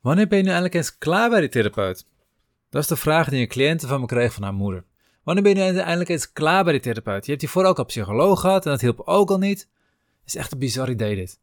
Wanneer ben je nu eindelijk eens klaar bij die therapeut? Dat is de vraag die een cliënt van me kreeg van haar moeder. Wanneer ben je nu eindelijk eens klaar bij die therapeut? Je hebt hiervoor ook al psycholoog gehad en dat hielp ook al niet. Het is echt een bizar idee dit.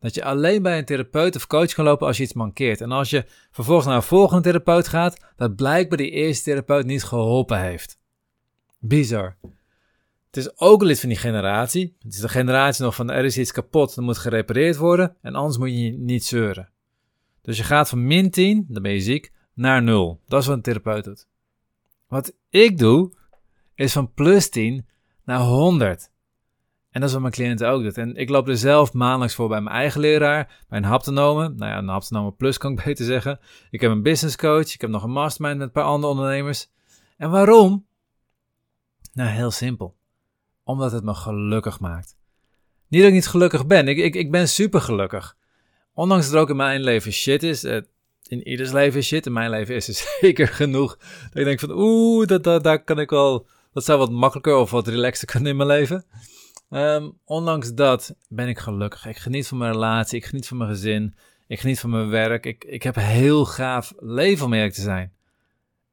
Dat je alleen bij een therapeut of coach kan lopen als je iets mankeert. En als je vervolgens naar een volgende therapeut gaat, dat blijkbaar die eerste therapeut niet geholpen heeft. Bizar. Het is ook een lid van die generatie. Het is de generatie nog van er is iets kapot, dat moet gerepareerd worden en anders moet je niet zeuren. Dus je gaat van min 10, dan ben je ziek, naar 0. Dat is wat een therapeut doet. Wat ik doe, is van plus 10 naar 100. En dat is wat mijn cliënten ook doen. En ik loop er zelf maandelijks voor bij mijn eigen leraar, bij een haptonome. Nou ja, een haptonome plus kan ik beter zeggen. Ik heb een business coach, ik heb nog een mastermind met een paar andere ondernemers. En waarom? Nou, heel simpel. Omdat het me gelukkig maakt. Niet dat ik niet gelukkig ben, ik, ik, ik ben super gelukkig. Ondanks dat ook in mijn leven shit is, eh, in ieders leven is shit, in mijn leven is er zeker genoeg. Dat ik denk van, oeh, dat, dat, daar kan ik wel, dat zou wat makkelijker of wat relaxter kunnen in mijn leven. Um, ondanks dat ben ik gelukkig. Ik geniet van mijn relatie, ik geniet van mijn gezin, ik geniet van mijn werk. Ik, ik heb heel gaaf leven om eerlijk te zijn.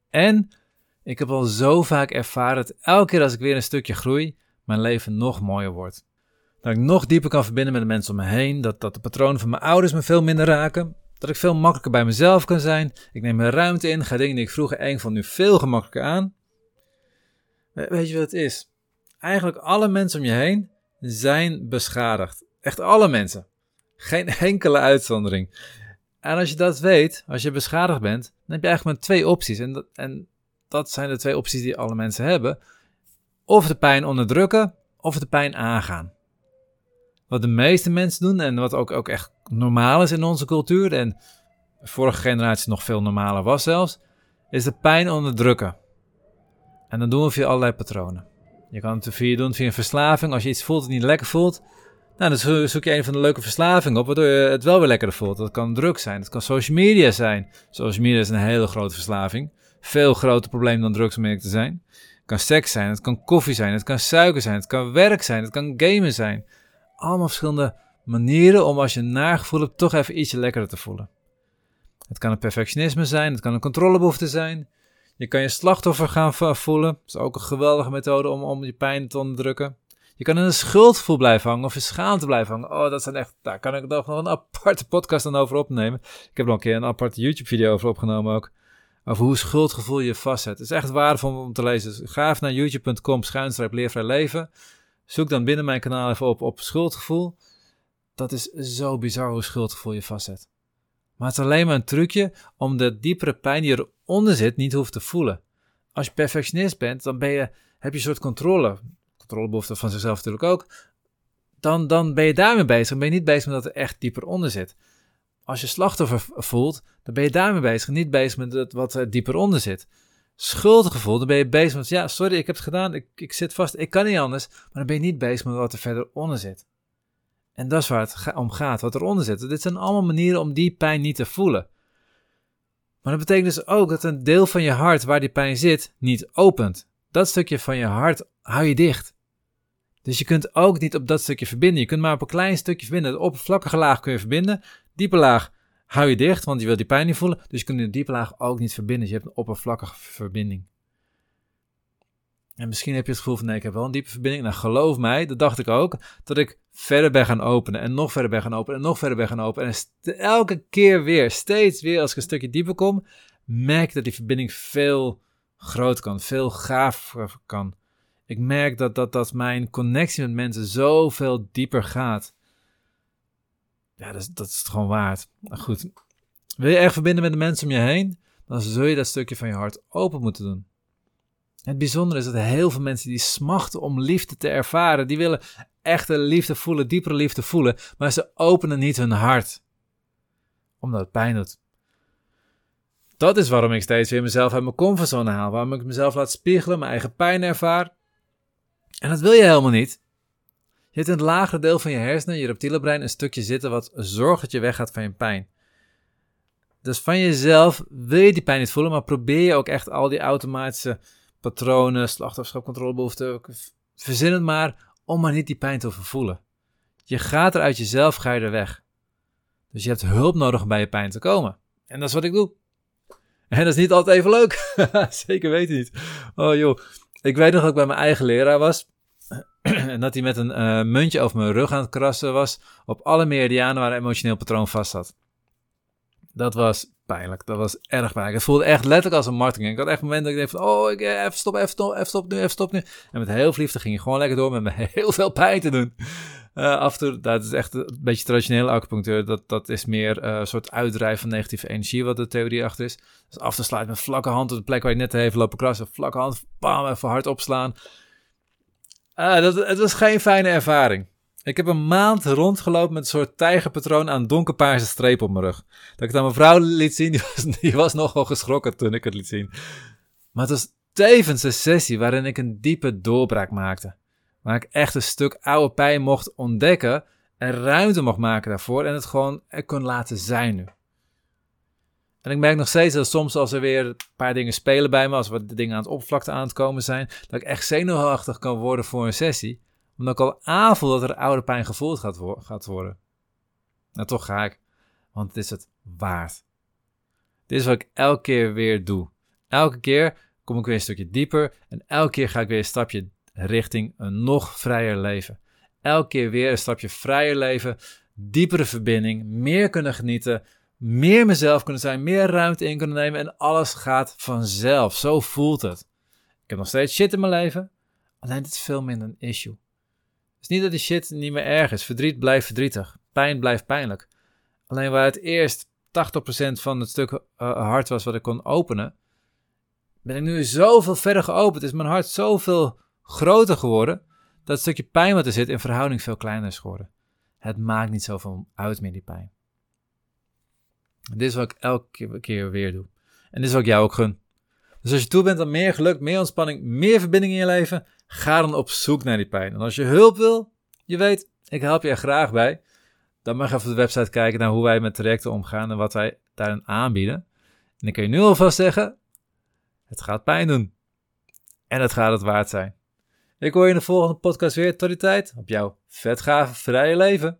En ik heb al zo vaak ervaren dat elke keer als ik weer een stukje groei, mijn leven nog mooier wordt. Dat ik nog dieper kan verbinden met de mensen om me heen, dat, dat de patronen van mijn ouders me veel minder raken, dat ik veel makkelijker bij mezelf kan zijn. Ik neem mijn ruimte in, ga dingen die ik vroeger eng vond nu veel gemakkelijker aan. Weet je wat het is? Eigenlijk alle mensen om je heen zijn beschadigd. Echt alle mensen. Geen enkele uitzondering. En als je dat weet, als je beschadigd bent, dan heb je eigenlijk maar twee opties. En dat, en dat zijn de twee opties die alle mensen hebben. Of de pijn onderdrukken, of de pijn aangaan. Wat de meeste mensen doen en wat ook, ook echt normaal is in onze cultuur, en vorige generatie nog veel normaler was zelfs, is de pijn onderdrukken. En dan doen we via allerlei patronen. Je kan het via doen via een verslaving. Als je iets voelt dat niet lekker voelt, nou, dan zoek je een van de leuke verslavingen op, waardoor je het wel weer lekkerder voelt. Dat kan druk zijn, dat kan social media zijn. Social media is een hele grote verslaving. Veel groter probleem dan drugs om te zijn. Het kan seks zijn, het kan koffie zijn, het kan suiker zijn, het kan werk zijn, het kan gamen zijn. Allemaal verschillende manieren om als je een nagevoel hebt toch even ietsje lekkerder te voelen. Het kan een perfectionisme zijn, het kan een controlebehoefte zijn. Je kan je slachtoffer gaan voelen. Dat is ook een geweldige methode om, om je pijn te onderdrukken. Je kan in een schuldgevoel blijven hangen of in schaamte blijven hangen. Oh, dat zijn echt, daar kan ik nog een aparte podcast dan over opnemen. Ik heb nog een keer een aparte YouTube-video over opgenomen ook. Over hoe schuldgevoel je vastzet. Het is echt waardevol om te lezen. Dus ga even naar youtube.com schuinstreep leervrij leven. Zoek dan binnen mijn kanaal even op, op schuldgevoel. Dat is zo bizar hoe schuldgevoel je vastzet. Maar het is alleen maar een trucje om de diepere pijn die eronder zit niet hoeft te voelen. Als je perfectionist bent, dan ben je, heb je een soort controle. Controlebehoefte van zichzelf natuurlijk ook. Dan, dan ben je daarmee bezig. Dan ben je niet bezig met dat er echt dieper onder zit. Als je slachtoffer voelt, dan ben je daarmee bezig. Niet bezig met wat er dieper onder zit. Schuldgevoel, dan ben je bezig met, ja, sorry, ik heb het gedaan, ik, ik zit vast, ik kan niet anders. Maar dan ben je niet bezig met wat er verder onder zit. En dat is waar het om gaat, wat eronder zit. Dit zijn allemaal manieren om die pijn niet te voelen. Maar dat betekent dus ook dat een deel van je hart waar die pijn zit, niet opent. Dat stukje van je hart hou je dicht. Dus je kunt ook niet op dat stukje verbinden. Je kunt maar op een klein stukje verbinden. De oppervlakkige laag kun je verbinden. Diepe laag hou je dicht, want je wil die pijn niet voelen. Dus je kunt de diepe laag ook niet verbinden. Dus je hebt een oppervlakkige verbinding. En misschien heb je het gevoel van nee, ik heb wel een diepe verbinding. Nou, geloof mij, dat dacht ik ook, dat ik verder ben gaan openen en nog verder ben gaan openen en nog verder ben gaan openen. En elke keer weer, steeds weer, als ik een stukje dieper kom, merk ik dat die verbinding veel groter kan, veel gaver kan. Ik merk dat, dat, dat mijn connectie met mensen zoveel dieper gaat. Ja, dat is, dat is het gewoon waard. goed, wil je echt verbinden met de mensen om je heen? Dan zul je dat stukje van je hart open moeten doen. Het bijzondere is dat heel veel mensen die smachten om liefde te ervaren, die willen echte liefde voelen, diepere liefde voelen, maar ze openen niet hun hart. Omdat het pijn doet. Dat is waarom ik steeds weer mezelf uit mijn comfortzone haal, waarom ik mezelf laat spiegelen, mijn eigen pijn ervaar. En dat wil je helemaal niet. Je hebt in het lagere deel van je hersenen, je reptiele brein, een stukje zitten wat zorgt dat je weggaat van je pijn. Dus van jezelf wil je die pijn niet voelen, maar probeer je ook echt al die automatische patronen, slachtofferschap, controlebehoeften, verzin het maar om maar niet die pijn te voelen. Je gaat er uit jezelf, ga je er weg. Dus je hebt hulp nodig om bij je pijn te komen. En dat is wat ik doe. En dat is niet altijd even leuk. Zeker weten niet. Oh joh. Ik weet nog dat ik bij mijn eigen leraar was. en dat hij met een uh, muntje over mijn rug aan het krassen was. Op alle meridianen waar een emotioneel patroon vast zat. Dat was pijnlijk. Dat was erg pijnlijk. Het voelde echt letterlijk als een marteling. Ik had echt momenten dat ik dacht van, oh, ik, even stop, even stop, even stop nu, even stop nu. En met heel veel liefde ging je gewoon lekker door met me heel veel pijn te doen. Uh, af dat is echt een beetje traditionele acupunctuur. Dat, dat is meer een soort uitdrijven van negatieve energie, wat de theorie achter is. Dus af te sluiten met vlakke hand op de plek waar je net even lopen krassen. Vlakke hand, bam, even hard opslaan. Uh, dat, het was geen fijne ervaring. Ik heb een maand rondgelopen met een soort tijgerpatroon aan donkerpaarse streep op mijn rug. Dat ik het aan mijn vrouw liet zien, die was, die was nogal geschrokken toen ik het liet zien. Maar het was tevens een sessie waarin ik een diepe doorbraak maakte. Waar ik echt een stuk oude pijn mocht ontdekken en ruimte mocht maken daarvoor en het gewoon er kon laten zijn nu. En ik merk nog steeds dat soms als er weer een paar dingen spelen bij me, als wat dingen aan het oppervlakte aan het komen zijn, dat ik echt zenuwachtig kan worden voor een sessie omdat ik al aanvoel dat er oude pijn gevoeld gaat, gaat worden. Nou, toch ga ik. Want het is het waard. Dit is wat ik elke keer weer doe. Elke keer kom ik weer een stukje dieper. En elke keer ga ik weer een stapje richting een nog vrijer leven. Elke keer weer een stapje vrijer leven. Diepere verbinding. Meer kunnen genieten. Meer mezelf kunnen zijn. Meer ruimte in kunnen nemen. En alles gaat vanzelf. Zo voelt het. Ik heb nog steeds shit in mijn leven. Alleen dit is veel minder een issue is niet dat die shit niet meer erg is. Verdriet blijft verdrietig. Pijn blijft pijnlijk. Alleen waar het eerst 80% van het stuk uh, hart was wat ik kon openen, ben ik nu zoveel verder geopend. Is mijn hart zoveel groter geworden, dat het stukje pijn wat er zit in verhouding veel kleiner is geworden. Het maakt niet zoveel uit meer, die pijn. Dit is wat ik elke keer weer doe. En dit is wat ik jou ook gun. Dus als je toe bent aan meer geluk, meer ontspanning, meer verbinding in je leven, Ga dan op zoek naar die pijn. En als je hulp wil, je weet, ik help je er graag bij. Dan mag je even op de website kijken naar hoe wij met trajecten omgaan en wat wij daarin aanbieden. En ik kan je nu alvast zeggen, het gaat pijn doen. En het gaat het waard zijn. Ik hoor je in de volgende podcast weer. Tot die tijd, op jouw vetgave vrije leven.